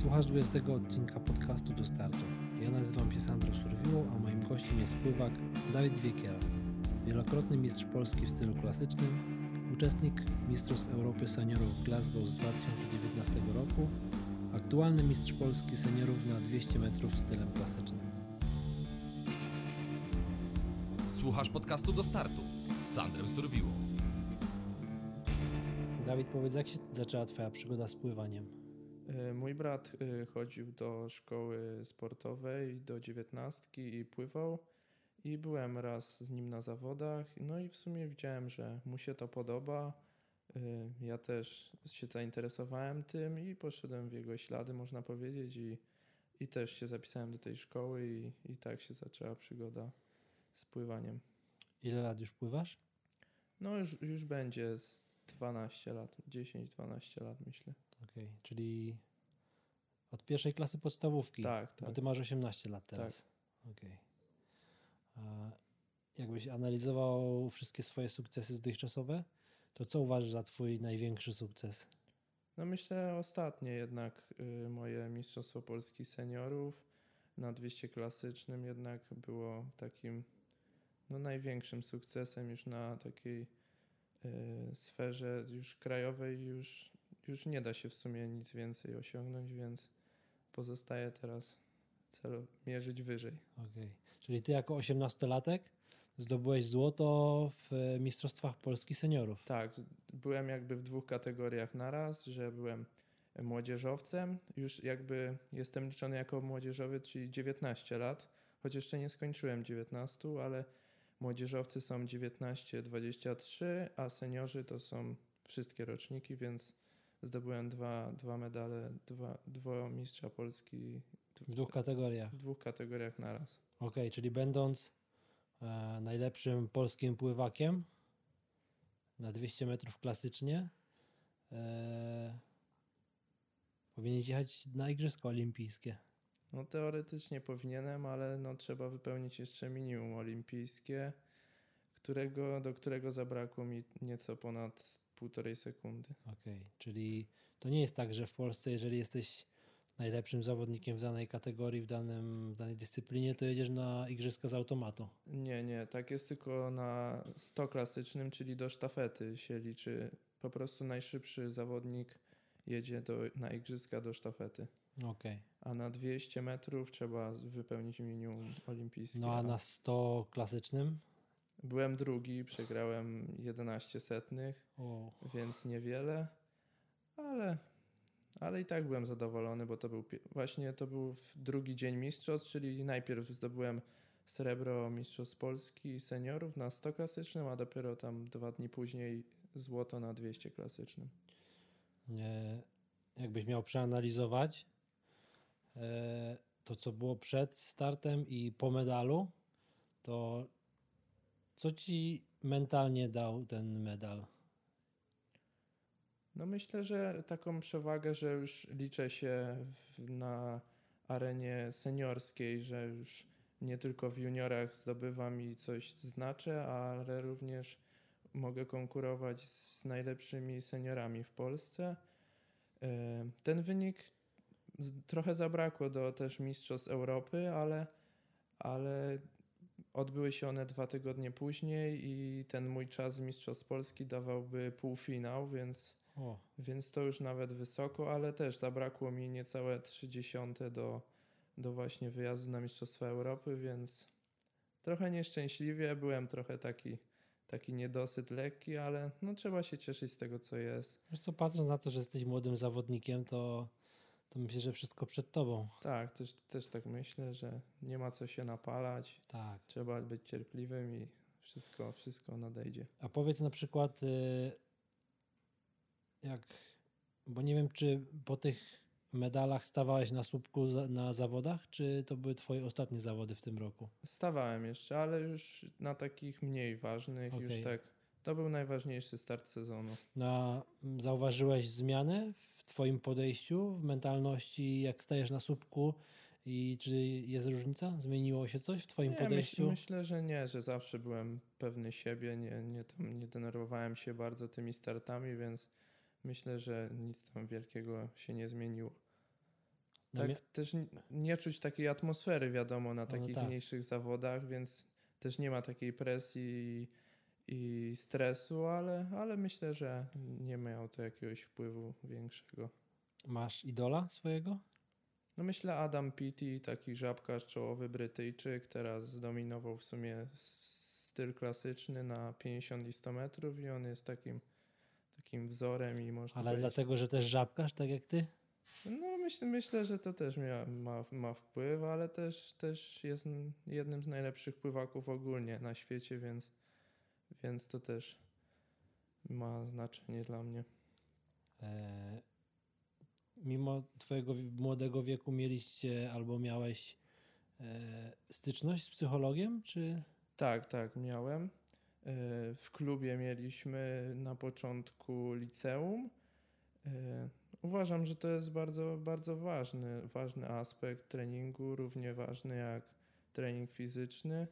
Słuchasz 20 odcinka podcastu do startu. Ja nazywam się Sandro Surwiło, a moim gościem jest pływak Dawid Wiekiera. Wielokrotny mistrz Polski w stylu klasycznym, uczestnik Mistrzostw Europy Seniorów w Glasgow z 2019 roku, aktualny mistrz Polski seniorów na 200 metrów stylem klasycznym. Słuchasz podcastu do startu z Sandrem Surwiło. Dawid, powiedz, jak się zaczęła Twoja przygoda z pływaniem? E, mój brat e, chodził do szkoły sportowej do dziewiętnastki i pływał i byłem raz z nim na zawodach. No i w sumie widziałem, że mu się to podoba. E, ja też się zainteresowałem tym i poszedłem w jego ślady, można powiedzieć, i, i też się zapisałem do tej szkoły i, i tak się zaczęła przygoda z pływaniem. Ile lat już pływasz? No już, już będzie z 12 lat, 10-12 lat myślę. Okej, okay, czyli od pierwszej klasy podstawówki. Tak, tak. Bo ty masz 18 lat teraz. Tak. Okej. Okay. Jakbyś analizował wszystkie swoje sukcesy dotychczasowe, to co uważasz za twój największy sukces? No myślę ostatnie jednak y, moje Mistrzostwo Polski Seniorów na 200 klasycznym jednak było takim no, największym sukcesem już na takiej y, sferze już krajowej już, już nie da się w sumie nic więcej osiągnąć, więc pozostaje teraz celu mierzyć wyżej. Okej, okay. czyli ty jako 18-latek zdobyłeś złoto w Mistrzostwach Polski Seniorów. Tak, byłem jakby w dwóch kategoriach naraz, że byłem młodzieżowcem, już jakby jestem liczony jako młodzieżowy, czyli 19 lat, choć jeszcze nie skończyłem 19, ale młodzieżowcy są 19-23, a seniorzy to są wszystkie roczniki, więc zdobyłem dwa, dwa medale, dwa, dwa mistrza Polski. W dwóch kategoriach? W dwóch kategoriach naraz. Okej, okay, czyli będąc e, najlepszym polskim pływakiem na 200 metrów klasycznie, e, powinien jechać na Igrzyska Olimpijskie. No teoretycznie powinienem, ale no, trzeba wypełnić jeszcze minimum olimpijskie, którego, do którego zabrakło mi nieco ponad półtorej sekundy. Okej, okay. czyli to nie jest tak, że w Polsce, jeżeli jesteś najlepszym zawodnikiem w danej kategorii, w, danym, w danej dyscyplinie, to jedziesz na igrzyska z automatu. Nie, nie, tak jest tylko na 100 klasycznym, czyli do sztafety się liczy. Po prostu najszybszy zawodnik jedzie do, na igrzyska do sztafety. Okay. A na 200 metrów trzeba wypełnić minimum olimpijskie. No a na 100 klasycznym? Byłem drugi, przegrałem 11 setnych, o. więc niewiele, ale, ale i tak byłem zadowolony, bo to był właśnie to był drugi dzień mistrzostw, czyli najpierw zdobyłem srebro mistrzostw Polski seniorów na 100 klasycznym, a dopiero tam dwa dni później złoto na 200 klasycznym. Nie, jakbyś miał przeanalizować e, to, co było przed startem i po medalu, to co ci mentalnie dał ten medal? No myślę, że taką przewagę, że już liczę się na arenie seniorskiej, że już nie tylko w juniorach zdobywam i coś znaczę, ale również mogę konkurować z najlepszymi seniorami w Polsce. E, ten wynik trochę zabrakło do też Mistrzostw Europy, ale, ale odbyły się one dwa tygodnie później i ten mój czas z Mistrzostw Polski dawałby półfinał, więc, więc to już nawet wysoko, ale też zabrakło mi niecałe 30 do, do właśnie wyjazdu na Mistrzostwa Europy, więc trochę nieszczęśliwie, byłem trochę taki taki niedosyt lekki, ale no trzeba się cieszyć z tego, co jest. Wiesz co, patrząc na to, że jesteś młodym zawodnikiem, to, to myślę, że wszystko przed tobą. Tak, też, też tak myślę, że nie ma co się napalać. Tak. Trzeba być cierpliwym i wszystko, wszystko nadejdzie. A powiedz na przykład, y, jak, bo nie wiem, czy po tych medalach stawałeś na słupku na zawodach, czy to były twoje ostatnie zawody w tym roku? Stawałem jeszcze, ale już na takich mniej ważnych, okay. już tak. To był najważniejszy start sezonu. Na, zauważyłeś zmianę w twoim podejściu, w mentalności, jak stajesz na słupku i czy jest różnica? Zmieniło się coś w twoim nie, podejściu? Myśl, myślę, że nie, że zawsze byłem pewny siebie, nie, nie, tam, nie denerwowałem się bardzo tymi startami, więc myślę, że nic tam wielkiego się nie zmieniło. Na Tak też nie czuć takiej atmosfery, wiadomo, na no takich tak. mniejszych zawodach, więc też nie ma takiej presji i, stresu, ale, ale myślę, że nie miało to jakiegoś wpływu większego. Masz idola swojego? No myślę Adam Peaty, taki żabkarz czołowy Brytyjczyk, teraz zdominował w sumie styl klasyczny na 50 i 100 metrów i on jest takim, takim wzorem i można Ale powiedzieć... dlatego, że też żabkarz, tak jak ty? No myślę, myślę, że to też mia, ma, ma wpływ, ale też, też jest jednym z najlepszych pływaków ogólnie na świecie, więc, więc to też ma znaczenie dla mnie. E, mimo twojego młodego wieku mieliście albo miałeś e, styczność z psychologiem, czy... Tak, tak, miałem. E, W klubie mieliśmy na początku liceum. E, Uważam, że to jest bardzo, bardzo ważny, ważny aspekt treningu, równie ważny jak trening fizyczny.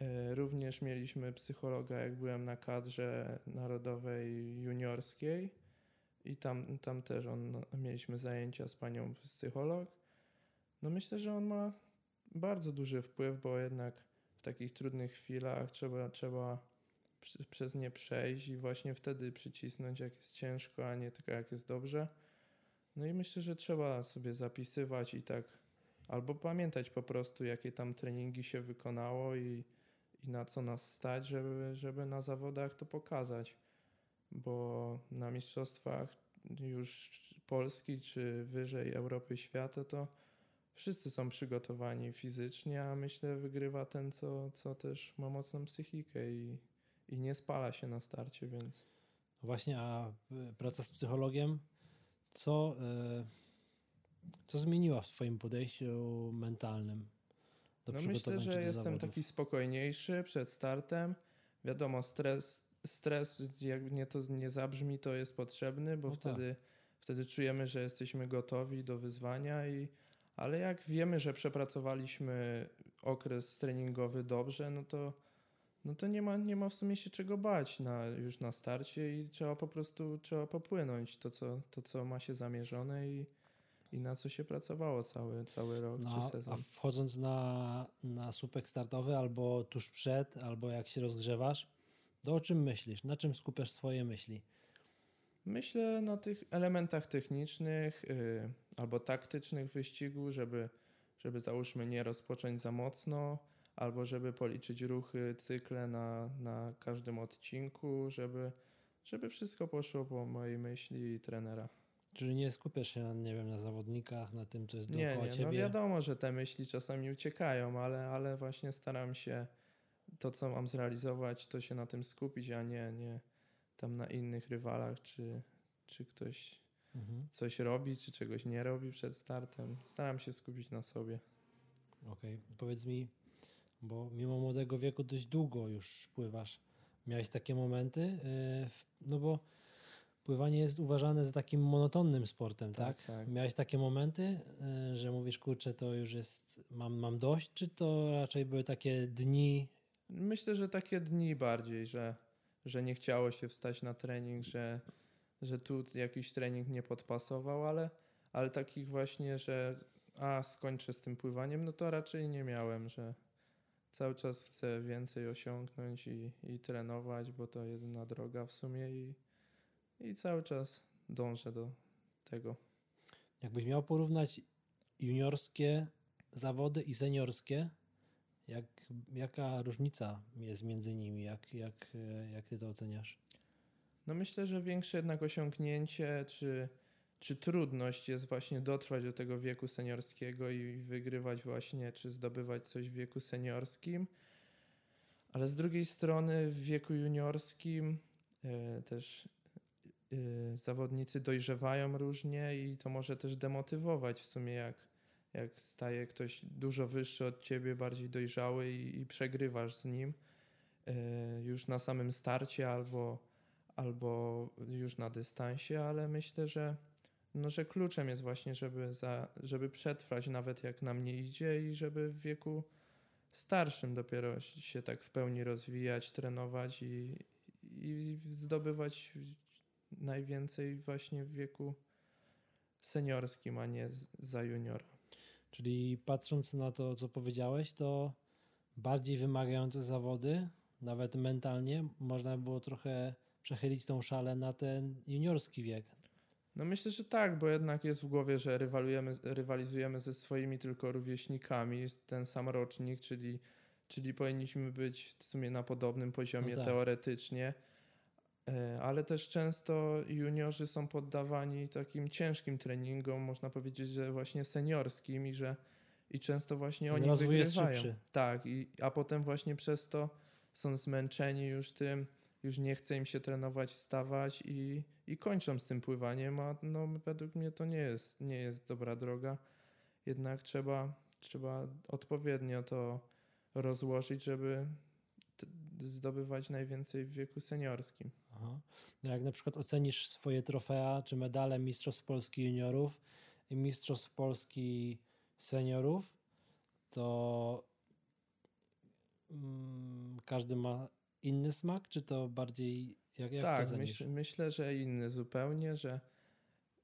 E, Również mieliśmy psychologa, jak byłem na kadrze narodowej juniorskiej i tam, tam też on, mieliśmy zajęcia z panią psycholog. No myślę, że on ma bardzo duży wpływ, bo jednak w takich trudnych chwilach trzeba, trzeba przy- przez nie przejść i właśnie wtedy przycisnąć, jak jest ciężko, a nie tylko jak jest dobrze. No i myślę, że trzeba sobie zapisywać i tak albo pamiętać po prostu, jakie tam treningi się wykonało i, i na co nas stać, żeby, żeby na zawodach to pokazać. Bo na mistrzostwach już Polski czy wyżej Europy świata to wszyscy są przygotowani fizycznie, a myślę wygrywa ten, co, co też ma mocną psychikę i, i nie spala się na starcie, więc No właśnie, a e, praca z psychologiem, co, e, co zmieniła w twoim podejściu mentalnym do no myślę, że jestem zawodów? taki spokojniejszy przed startem. Wiadomo, stres, stres jak nie to nie zabrzmi, to jest potrzebny, bo No tak. wtedy, wtedy czujemy, że jesteśmy gotowi do wyzwania i ale jak wiemy, że przepracowaliśmy okres treningowy dobrze, no to, no to nie, ma, nie ma w sumie się czego bać na, już na starcie i trzeba po prostu trzeba popłynąć to, co, to, co ma się zamierzone i, i na co się pracowało cały, cały rok No, czy sezon. a wchodząc na, na słupek startowy albo tuż przed, albo jak się rozgrzewasz, to o czym myślisz? Na czym skupiasz swoje myśli? Myślę na tych elementach technicznych y, albo taktycznych wyścigu, żeby, żeby załóżmy nie rozpocząć za mocno, albo żeby policzyć ruchy, cykle na, na każdym odcinku, żeby, żeby wszystko poszło po mojej myśli i trenera. Czyli nie skupiasz się, na, nie wiem, na zawodnikach, na tym, co jest Nie, dookoła nie, no ciebie? wiadomo, że te myśli czasami uciekają, ale, ale właśnie staram się to, co mam zrealizować, to się na tym skupić, a nie, nie tam na innych rywalach, czy, czy ktoś Mhm. coś robi, czy czegoś nie robi przed startem. Staram się skupić na sobie. Okej, powiedz mi, bo mimo młodego wieku dość długo już pływasz. Miałeś takie momenty? W- no bo pływanie jest uważane za takim monotonnym sportem, tak? tak. Miałeś takie momenty, yy, że mówisz, kurczę, to już jest, mam, mam dość, czy to raczej były takie dni? Myślę, że takie dni bardziej, że, że nie chciało się wstać na trening, że, że tu jakiś trening nie podpasował, ale, ale takich właśnie, że a skończę z tym pływaniem, no to raczej nie miałem, że cały czas chcę więcej osiągnąć i, i trenować, bo to jedyna droga w sumie i, i cały czas dążę do tego. Jakbyś miał porównać juniorskie zawody i seniorskie, jak, jaka różnica jest między nimi? Jak, jak, jak ty to oceniasz? No myślę, że większe jednak osiągnięcie czy, czy trudność jest właśnie dotrwać do tego wieku seniorskiego i wygrywać właśnie, czy zdobywać coś w wieku seniorskim. Ale z drugiej strony w wieku juniorskim e, też zawodnicy dojrzewają różnie i to może też demotywować w sumie jak, jak staje ktoś dużo wyższy od ciebie, bardziej dojrzały i, i przegrywasz z nim e, już na samym starcie albo albo już na dystansie, ale myślę, że, no, że kluczem jest właśnie, żeby, za, żeby przetrwać nawet jak nam nie idzie i żeby w wieku starszym dopiero się tak w pełni rozwijać, trenować i, i zdobywać najwięcej właśnie w wieku seniorskim, a nie za juniora. Czyli patrząc na to, co powiedziałeś, to bardziej wymagające zawody, nawet mentalnie, można było trochę przechylić tą szalę na ten juniorski wiek. No myślę, że tak, bo jednak jest w głowie, że rywalizujemy, rywalizujemy ze swoimi tylko rówieśnikami, jest ten sam rocznik, czyli, czyli powinniśmy być w sumie na podobnym poziomie No tak. teoretycznie. E, Ale też często juniorzy są poddawani takim ciężkim treningom, można powiedzieć, że właśnie seniorskim i że i często właśnie Ten oni rozwój jest wygrywają. szybszy. Tak, i, a potem właśnie przez to są zmęczeni już tym, już nie chce im się trenować, wstawać i, i kończą z tym pływaniem, a no, według mnie to nie jest, nie jest dobra droga. Jednak trzeba, trzeba odpowiednio to rozłożyć, żeby zdobywać najwięcej w wieku seniorskim. Aha. No jak na przykład ocenisz swoje trofea czy medale Mistrzostw Polski Juniorów i Mistrzostw Polski Seniorów, to mm, każdy ma inny smak, czy to bardziej jak, jak to tak, ocenisz? myśl, myślę, że inny zupełnie, że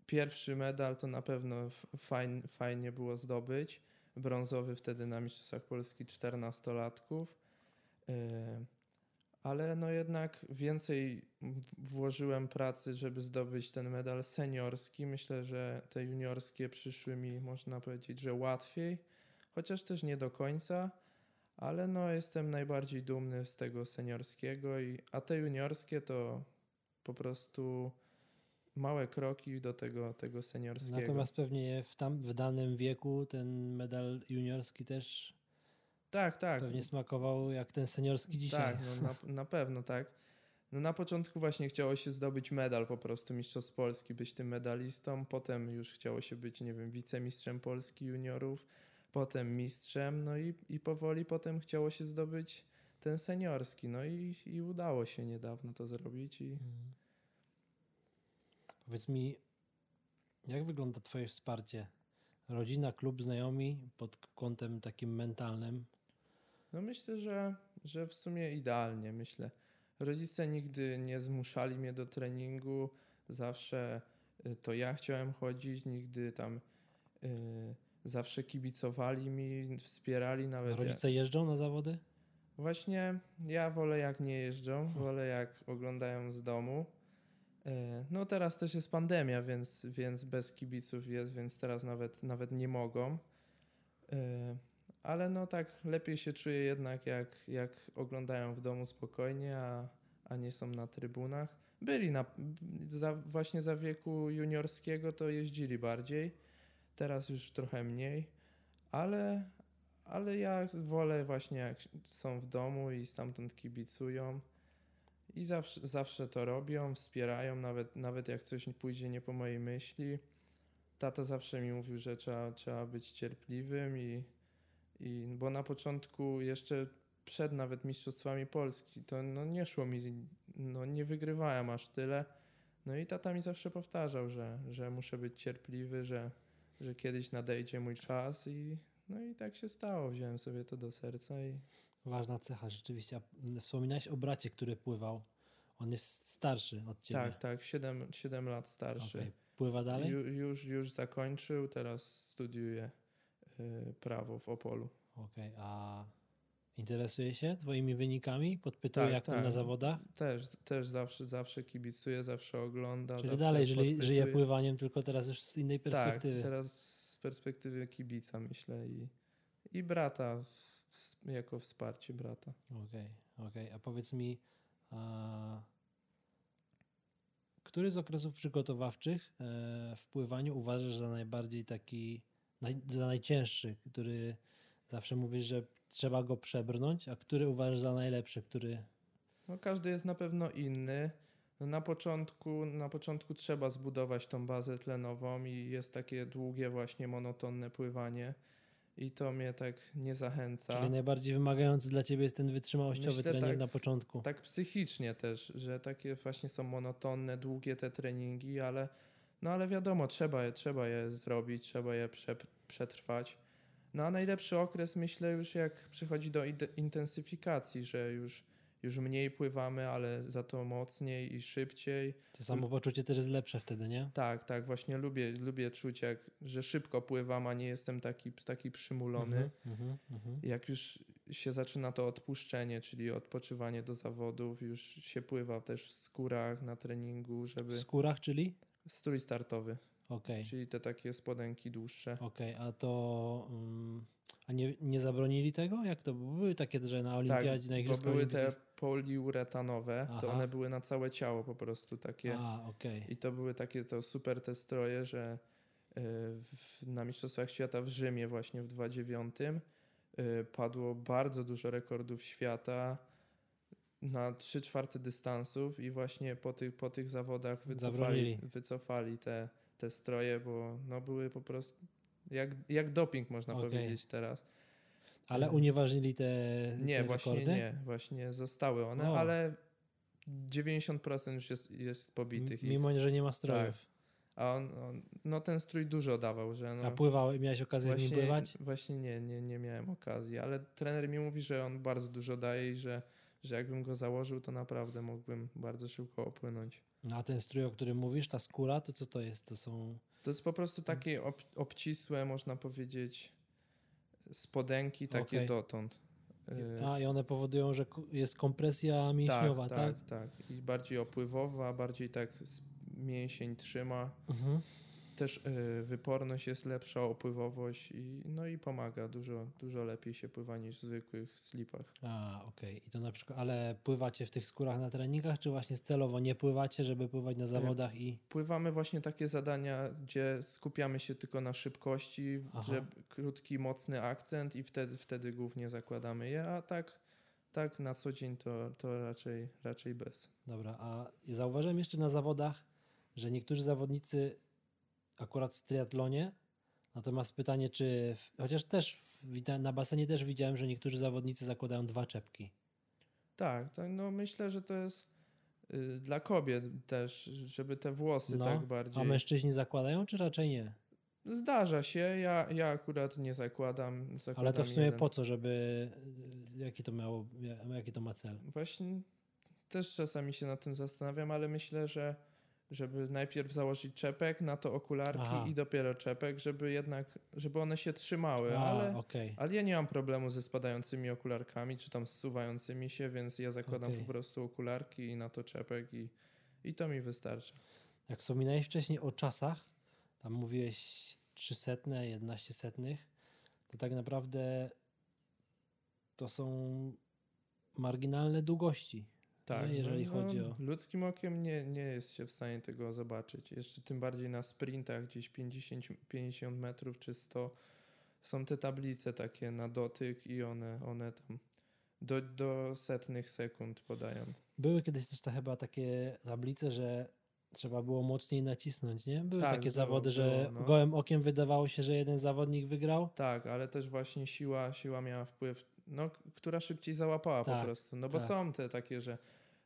pierwszy medal to na pewno fajn, fajnie było zdobyć. Brązowy wtedy na Mistrzostwach Polski 14-latków. Yy, Ale no jednak więcej włożyłem pracy, żeby zdobyć ten medal seniorski. Myślę, że te juniorskie przyszły mi, można powiedzieć, że łatwiej, chociaż też nie do końca. Ale no jestem najbardziej dumny z tego seniorskiego, i, a te juniorskie to po prostu małe kroki do tego, tego seniorskiego. Natomiast pewnie w, tam, w danym wieku ten medal juniorski też tak, tak. pewnie smakował jak ten seniorski dzisiaj. Tak, no na, na pewno tak. No na początku właśnie chciało się zdobyć medal po prostu mistrzostw Polski, być tym medalistą, potem już chciało się być, nie wiem, wicemistrzem Polski juniorów, potem mistrzem, no i, i powoli potem chciało się zdobyć ten seniorski, no i, i udało się niedawno to zrobić i Mhm. Powiedz mi, jak wygląda Twoje wsparcie? Rodzina, klub, znajomi pod kątem takim mentalnym? No myślę, że, że w sumie idealnie, myślę. Rodzice nigdy nie zmuszali mnie do treningu, zawsze y, to ja chciałem chodzić, nigdy tam y, zawsze kibicowali mi, wspierali nawet. jak- Rodzice jeżdżą na zawody? Właśnie ja wolę jak nie jeżdżą, wolę jak oglądają z domu. E, No teraz też jest pandemia, więc, więc bez kibiców jest, więc teraz nawet, nawet nie mogą. Ale no tak lepiej się czuję jednak jak, jak oglądają w domu spokojnie, a, a nie są na trybunach. Byli na, za, właśnie za wieku juniorskiego to jeździli bardziej, teraz już trochę mniej, ale, ale ja wolę właśnie jak są w domu i stamtąd kibicują. I zawsze, zawsze to robią, wspierają, nawet, nawet jak coś pójdzie nie po mojej myśli. Tata zawsze mi mówił, że trzeba, trzeba być cierpliwym i, i bo na początku jeszcze przed nawet mistrzostwami Polski to no nie szło mi, no nie wygrywałem aż tyle. No i tata mi zawsze powtarzał, że, że muszę być cierpliwy, że, że kiedyś nadejdzie mój czas i no i tak się stało. Wziąłem sobie to do serca i Ważna cecha, rzeczywiście. Wspominałeś o bracie, który pływał. On jest starszy od ciebie. tak, tak, 7, 7 lat starszy. Okej. Pływa dalej? Ju, już, już zakończył, teraz studiuje prawo w Opolu. Okej, a interesuje się twoimi wynikami? Podpytuje Tak, jak tam tak. na zawodach? Też, też zawsze, zawsze kibicuje, zawsze ogląda. Czyli zawsze dalej podpytuje. żyje pływaniem, tylko teraz już z innej perspektywy. Tak, teraz z perspektywy kibica myślę i, i brata, w, jako wsparcie brata. Okej, okej. A powiedz mi, a, który z okresów przygotowawczych e, w pływaniu uważasz za najbardziej taki, naj, za najcięższy, który zawsze mówisz, że trzeba go przebrnąć, a który uważasz za najlepszy, który... No, każdy jest na pewno inny. No, Na początku, na początku trzeba zbudować tą bazę tlenową i jest takie długie właśnie monotonne pływanie i to mnie tak nie zachęca. Czyli najbardziej wymagający dla ciebie jest ten wytrzymałościowy Myślę, trening tak. na początku. Tak psychicznie też, że takie właśnie są monotonne, długie te treningi, ale no ale wiadomo, trzeba je, trzeba je zrobić, trzeba je prze, przetrwać. No a najlepszy okres myślę już jak przychodzi do intensyfikacji, że już, już mniej pływamy, ale za to mocniej i szybciej. To samopoczucie też jest lepsze wtedy, nie? Tak, tak, właśnie lubię, lubię czuć, jak, że szybko pływam, a nie jestem taki, taki przymulony. Mhm, mhm, mhm. Jak już się zaczyna to odpuszczenie, czyli odpoczywanie do zawodów, już się pływa też w skórach na treningu, W żeby... skórach, czyli? Strój startowy, Okej, czyli te takie spodenki dłuższe. okej, a to... mm, a nie, nie zabronili tego? Jak to? Były takie, że na olimpiadzie, na Tak, bo igrzyskach były te poliuretanowe, to Aha. one były na całe ciało po prostu takie. A, okej. I to były takie to super te stroje, że y, w, na Mistrzostwach Świata w Rzymie właśnie w 2009 y, padło bardzo dużo rekordów świata na 3 czwarte dystansów i właśnie po tych, po tych zawodach wycofali, Zabronili. wycofali te, te stroje, bo no były po prostu jak, jak doping można Okej. powiedzieć teraz. Ale Mhm. unieważnili te, Nie, te właśnie rekordy? nie, właśnie zostały one, O. ale 90% już jest, jest pobitych. M- ich. Mimo, że nie ma strojów. A on, on, no ten strój dużo dawał, że no A pływał, miałeś okazję w nim właśnie, pływać? właśnie nie, nie, nie miałem okazji, ale trener mi mówi, że on bardzo dużo daje i że, że jakbym go założył, to naprawdę mógłbym bardzo szybko opłynąć. No, a ten strój, o którym mówisz, ta skóra, to co to jest? To są... To jest po prostu takie ob, obcisłe, można powiedzieć, spodenki takie Okej. dotąd. Y, A, i one powodują, że jest kompresja mięśniowa, tak? tak, tak. I bardziej opływowa, bardziej tak mięsień trzyma. Mhm. Też y, wyporność jest lepsza, opływowość i no i pomaga. Dużo, dużo lepiej się pływa niż w zwykłych slipach. A, okej. I to na przykład, ale pływacie w tych skórach na treningach, czy właśnie celowo nie pływacie, żeby pływać na zawodach i... Pływamy właśnie takie zadania, gdzie skupiamy się tylko na szybkości, że krótki, mocny akcent i wtedy, wtedy głównie zakładamy je, a tak, tak na co dzień to, to raczej, raczej bez. Dobra, a zauważyłem jeszcze na zawodach, że niektórzy zawodnicy akurat w triatlonie, natomiast pytanie, czy, w, chociaż też w, na basenie też widziałem, że niektórzy zawodnicy zakładają dwa czepki. Tak, tak no myślę, że to jest y, dla kobiet też, żeby te włosy No, tak bardziej... A mężczyźni zakładają, czy raczej nie? Zdarza się, ja, ja akurat nie zakładam. zakładam Ale to w sumie jeden. po co, żeby... Jaki to miało, jaki to ma cel? Właśnie też czasami się nad tym zastanawiam, ale myślę, że żeby najpierw założyć czepek, na to okularki Aha. i dopiero czepek, żeby jednak, żeby one się trzymały, A, ale, okej. ale ja nie mam problemu ze spadającymi okularkami, czy tam zsuwającymi się, więc ja zakładam Okej. po prostu okularki i na to czepek i, i to mi wystarcza. Jak wspominałeś wcześniej o czasach, tam mówiłeś 300, 11 setnych, to tak naprawdę to są marginalne długości. Tak, No, jeżeli chodzi o- Ludzkim okiem nie, nie jest się w stanie tego zobaczyć. Jeszcze tym bardziej na sprintach, gdzieś 50, 50 metrów czy 100, są te tablice takie na dotyk i one, one tam do, do setnych sekund podają. Były kiedyś też te chyba takie tablice, że trzeba było mocniej nacisnąć, nie? Były Tak, takie było, zawody, że było, no. gołym okiem wydawało się, że jeden zawodnik wygrał. Tak, ale też właśnie siła, siła miała wpływ, no, która szybciej załapała Tak, po prostu. No bo tak. są te takie, że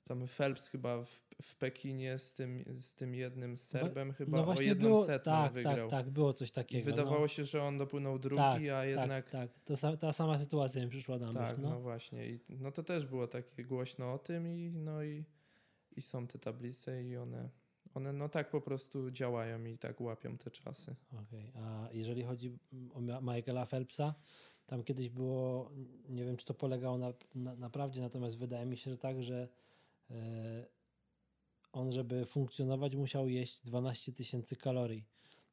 tam Phelps chyba w, w Pekinie z tym, z tym jednym Serbem chyba no o jedną było, setną tak, wygrał. tak, tak, było coś I takiego. wydawało no. się, że on dopłynął drugi, tak, a jednak Tak, tak, to sa, ta sama sytuacja mi przyszła na myśl. Tak, no. no. właśnie. I, no to też było takie głośno o tym i no i, i są te tablice i one, one no tak po prostu działają i tak łapią te czasy. Okej, a jeżeli chodzi o Michaela Phelpsa, tam kiedyś było, nie wiem czy to polegało na, na, na prawdzie, natomiast wydaje mi się, że tak, że on, żeby funkcjonować, musiał jeść 12 tysięcy kalorii.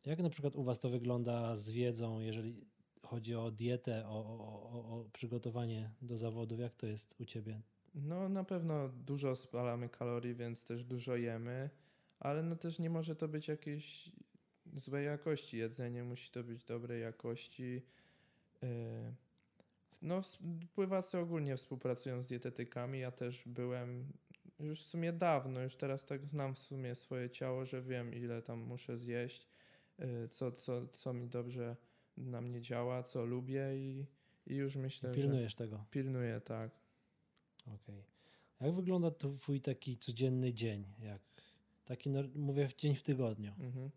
Jak na przykład u Was to wygląda z wiedzą, jeżeli chodzi o dietę, o, o, o, przygotowanie do zawodów? Jak to jest u Ciebie? No na pewno dużo spalamy kalorii, więc też dużo jemy, ale no też nie może to być jakieś złej jakości jedzenie, musi to być dobrej jakości. Yy, No pływacy ogólnie współpracują z dietetykami, ja też byłem już w sumie dawno, już teraz tak znam w sumie swoje ciało, że wiem ile tam muszę zjeść, yy, co, co, co mi dobrze na mnie działa, co lubię i, i już myślę, że Pilnujesz tego? pilnuję, tak. Okej. Jak wygląda Twój taki codzienny dzień? Jak taki, no, mówię, dzień w tygodniu. Mhm.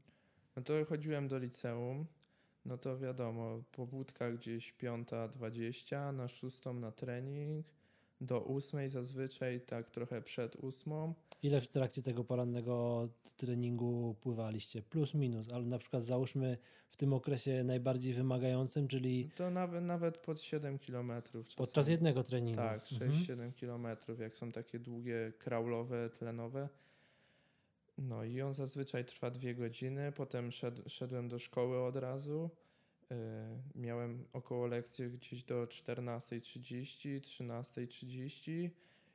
No to chodziłem do liceum, no to wiadomo, pobudka gdzieś 5.20, na 6 na trening, do ósmej zazwyczaj, tak trochę przed ósmą. Ile w trakcie tego porannego treningu pływaliście? Plus, minus, ale na przykład załóżmy w tym okresie najbardziej wymagającym, czyli To nawet, nawet pod 7 kilometrów. podczas jednego treningu. Tak, 6-7 Mhm. kilometrów, jak są takie długie, kraulowe, tlenowe. No i on zazwyczaj trwa dwie godziny, potem szed, szedłem do szkoły od razu. Yy, miałem około lekcji gdzieś do 14.30, 13.30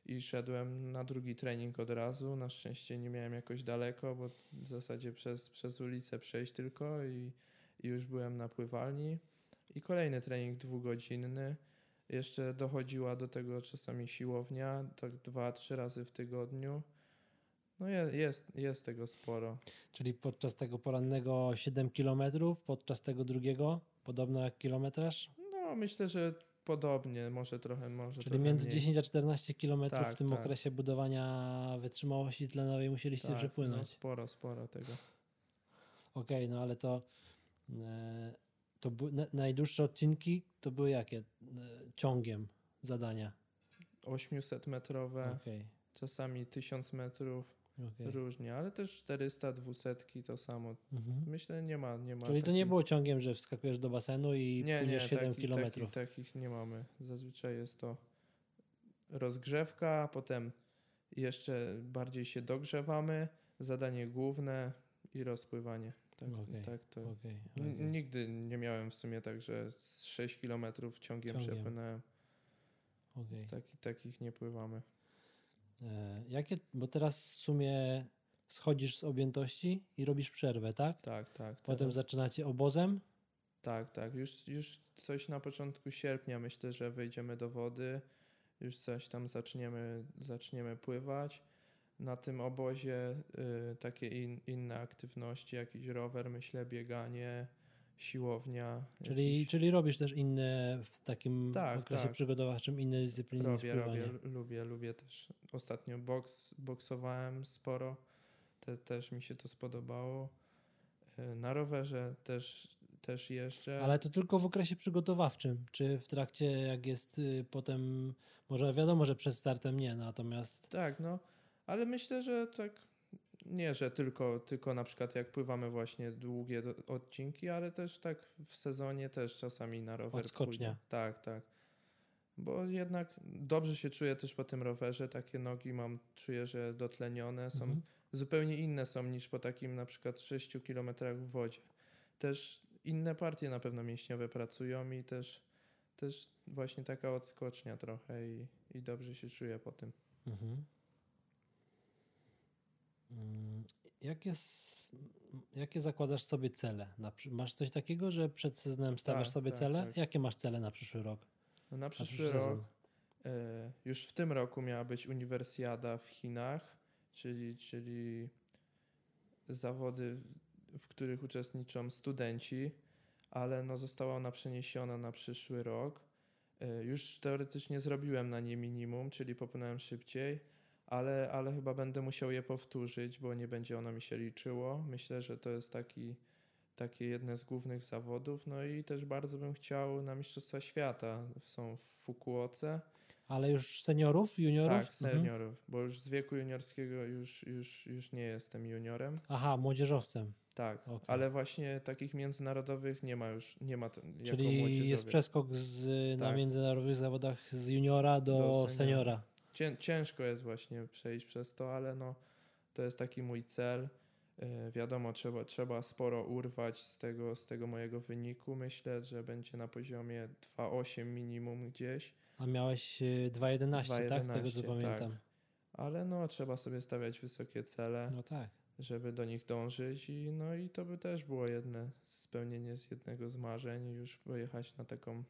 i szedłem na drugi trening od razu. Na szczęście nie miałem jakoś daleko, bo w zasadzie przez, przez ulicę przejść tylko i, i już byłem na pływalni. I kolejny trening dwugodzinny. Jeszcze dochodziła do tego czasami siłownia, tak dwa, trzy razy w tygodniu. No je, jest, jest tego sporo. Czyli podczas tego porannego 7 km, podczas tego drugiego podobno jak kilometraż? No myślę, że podobnie, może trochę, może Czyli trochę między mniej. 10 a 14 km Tak, w tym tak. okresie budowania wytrzymałości tlenowej musieliście Tak, No, przepłynąć. sporo, sporo tego. Okej, no ale to, e, to najdłuższe odcinki to były jakie? E, ciągiem zadania. 800 metrowe, Okej, czasami 1000 metrów, okej. różnie, ale też 400, 200 to samo. Mhm. Myślę, nie ma, nie ma. Czyli to nie było ciągiem, że wskakujesz do basenu i nie, nie, płyniesz 7 takich, kilometrów. Takich, takich nie mamy. Zazwyczaj jest to rozgrzewka, potem jeszcze bardziej się dogrzewamy, zadanie główne i rozpływanie. Tak, Okej, tak to. Okej. Nigdy nie miałem w sumie tak, że z 6 km ciągiem, Ciągiem. przepłynąłem. Taki, takich nie pływamy. E, Jakie, bo teraz w sumie schodzisz z objętości i robisz przerwę, tak? Tak, tak. Potem teraz- zaczynacie obozem. Tak, tak. Już, już coś na początku sierpnia myślę, że wejdziemy do wody, już coś tam zaczniemy, zaczniemy pływać. Na tym obozie y, takie in, inne aktywności, jakiś rower, myślę, bieganie, siłownia. Czyli, jakiś- czyli robisz też inne w takim Tak, okresie tak. przygotowawczym, inne dyscypliny robię, robię, lubię, lubię też. Ostatnio boks, boksowałem sporo, Te, też mi się to spodobało. Y, Na rowerze też, też jeżdżę. Ale to tylko w okresie przygotowawczym, czy w trakcie jak jest y, potem, może wiadomo, że przed startem nie, natomiast Tak, no, ale myślę, że tak nie, że tylko, tylko na przykład jak pływamy właśnie długie do, odcinki, ale też tak w sezonie też czasami na rower Odskocznia. pójdę. Tak, tak. Bo jednak dobrze się czuję też po tym rowerze, takie nogi mam, czuję, że dotlenione są, Mhm. zupełnie inne są niż po takim na przykład 6 kilometrach w wodzie. Też inne partie na pewno mięśniowe pracują i też, też właśnie taka odskocznia trochę i, i dobrze się czuję po tym. Mhm. Jakie, jakie zakładasz sobie cele? Masz coś takiego, że przed sezonem stawiasz Tak, sobie tak, cele? tak. Jakie masz cele na przyszły rok? No na Na przyszły rok, e, już w tym roku miała być uniwersjada w Chinach, czyli, czyli zawody, w których uczestniczą studenci, ale no została ona przeniesiona na przyszły rok. E, Już teoretycznie zrobiłem na nie minimum, czyli popłynąłem szybciej, ale, ale chyba będę musiał je powtórzyć, bo nie będzie ono mi się liczyło. Myślę, że to jest taki, takie jedne z głównych zawodów. No i też bardzo bym chciał na Mistrzostwa Świata. Są w Fukuoce. Ale już seniorów, juniorów? Tak, Mhm. seniorów, bo już z wieku juniorskiego już, już, już nie jestem juniorem. Aha, młodzieżowcem. Tak, Okej. ale właśnie takich międzynarodowych nie ma już, nie ma Czyli jest przeskok z, na Tak. międzynarodowych zawodach z juniora do, Do seniora. seniora. Cię, ciężko jest właśnie przejść przez to, ale no, to jest taki mój cel. Yy, wiadomo, trzeba, trzeba sporo urwać z tego, z tego mojego wyniku. Myślę, że będzie na poziomie 2,8 minimum gdzieś, A miałeś y, 2.11, tak? Z tego co 2.11, pamiętam. ale no, trzeba sobie stawiać wysokie cele. No tak. żeby do nich dążyć i no i to by też było jedne spełnienie z jednego z marzeń już pojechać na taką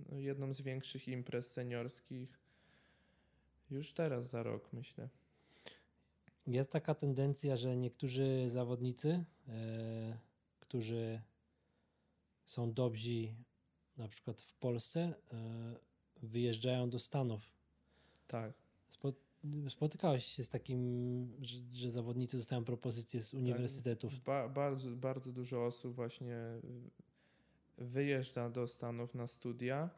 no, jedną z większych imprez seniorskich już teraz za rok myślę. Jest taka tendencja, że niektórzy zawodnicy, e, którzy są dobrzy na przykład w Polsce, e, wyjeżdżają do Stanów. Tak, Spo, spotykałeś się z takim, że, że zawodnicy dostają propozycje z uniwersytetów. ba- bardzo, bardzo dużo osób właśnie wyjeżdża do Stanów na studia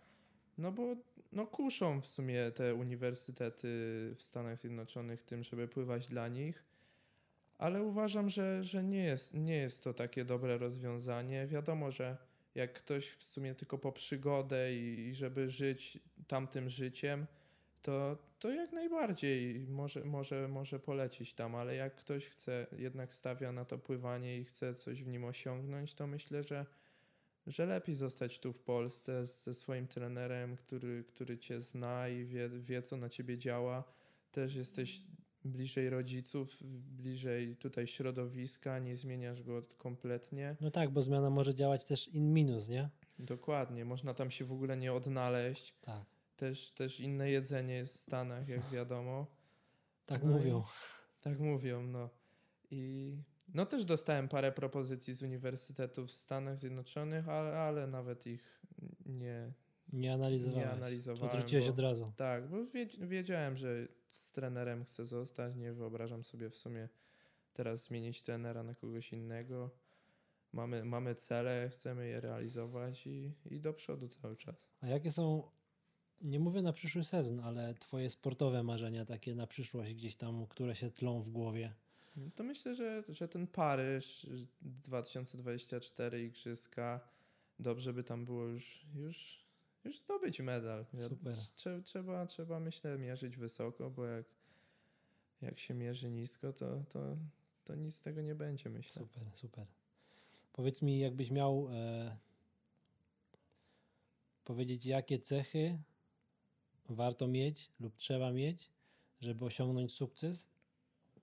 No bo no kuszą w sumie te uniwersytety w Stanach Zjednoczonych tym, żeby pływać dla nich, ale uważam, że, że nie, jest, nie jest to takie dobre rozwiązanie. Wiadomo, że jak ktoś w sumie tylko po przygodę i, i żeby żyć tamtym życiem, to, to jak najbardziej może, może, może polecić tam, ale jak ktoś chce, jednak stawia na to pływanie i chce coś w nim osiągnąć, to myślę, że, że lepiej zostać tu w Polsce ze swoim trenerem, który, który cię zna i wie, wie, co na ciebie działa. Też jesteś bliżej rodziców, bliżej tutaj środowiska, nie zmieniasz go kompletnie. No tak, bo zmiana może działać też in minus, nie? Dokładnie, można tam się w ogóle nie odnaleźć. Tak. Też, też inne jedzenie jest w Stanach, jak wiadomo. Tak No i- mówią. Tak mówią, no. I no też dostałem parę propozycji z uniwersytetów w Stanach Zjednoczonych, ale, ale nawet ich nie, Nie analizowałeś. nie analizowałem. Odrzuciłeś bo, od razu. Tak, bo wiedz- wiedziałem, że z trenerem chcę zostać. Nie wyobrażam sobie w sumie teraz zmienić trenera na kogoś innego. Mamy, mamy cele, chcemy je realizować i, i do przodu cały czas. A jakie są, nie mówię na przyszły sezon, ale twoje sportowe marzenia takie na przyszłość gdzieś tam, które się tlą w głowie? No To myślę, że, że ten Paryż 2024 Igrzyska, dobrze by tam było już, już, już zdobyć medal. Super. Trze, trzeba, trzeba, myślę, mierzyć wysoko, bo jak, jak się mierzy nisko, to, to, to nic z tego nie będzie, myślę. Super, super. Powiedz mi, jakbyś miał e, powiedzieć, jakie cechy warto mieć lub trzeba mieć, żeby osiągnąć sukces,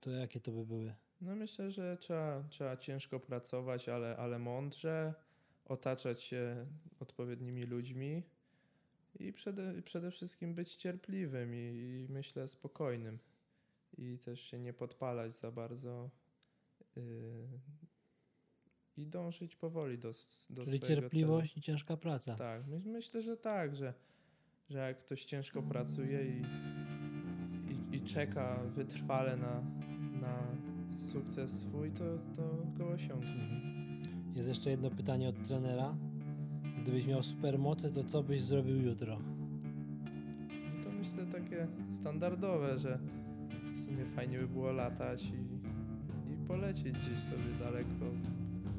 to jakie to by były? No myślę, że trzeba, trzeba ciężko pracować, ale, ale mądrze, otaczać się odpowiednimi ludźmi i przede, przede wszystkim być cierpliwym i, i myślę spokojnym. I też się nie podpalać za bardzo yy, i dążyć powoli do, do Czyli cierpliwość i ciężka praca. Celu. Tak, my, myślę, że tak, że, że jak ktoś ciężko pracuje i, i, i czeka wytrwale na sukces swój, to, to go osiągnie. Mhm. Jest jeszcze jedno pytanie od trenera. Gdybyś miał supermoce, to co byś zrobił jutro? No to myślę takie standardowe, że w sumie fajnie by było latać i, i polecieć gdzieś sobie daleko,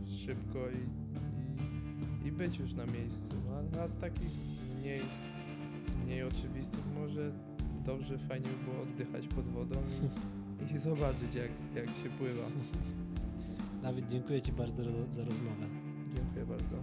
szybko i, i, i być już na miejscu. A, a z takich mniej, mniej oczywistych może dobrze, fajnie by było oddychać pod wodą i, zobaczyć jak, jak się pływa. Dawid, dziękuję Ci bardzo za rozmowę. Dziękuję bardzo.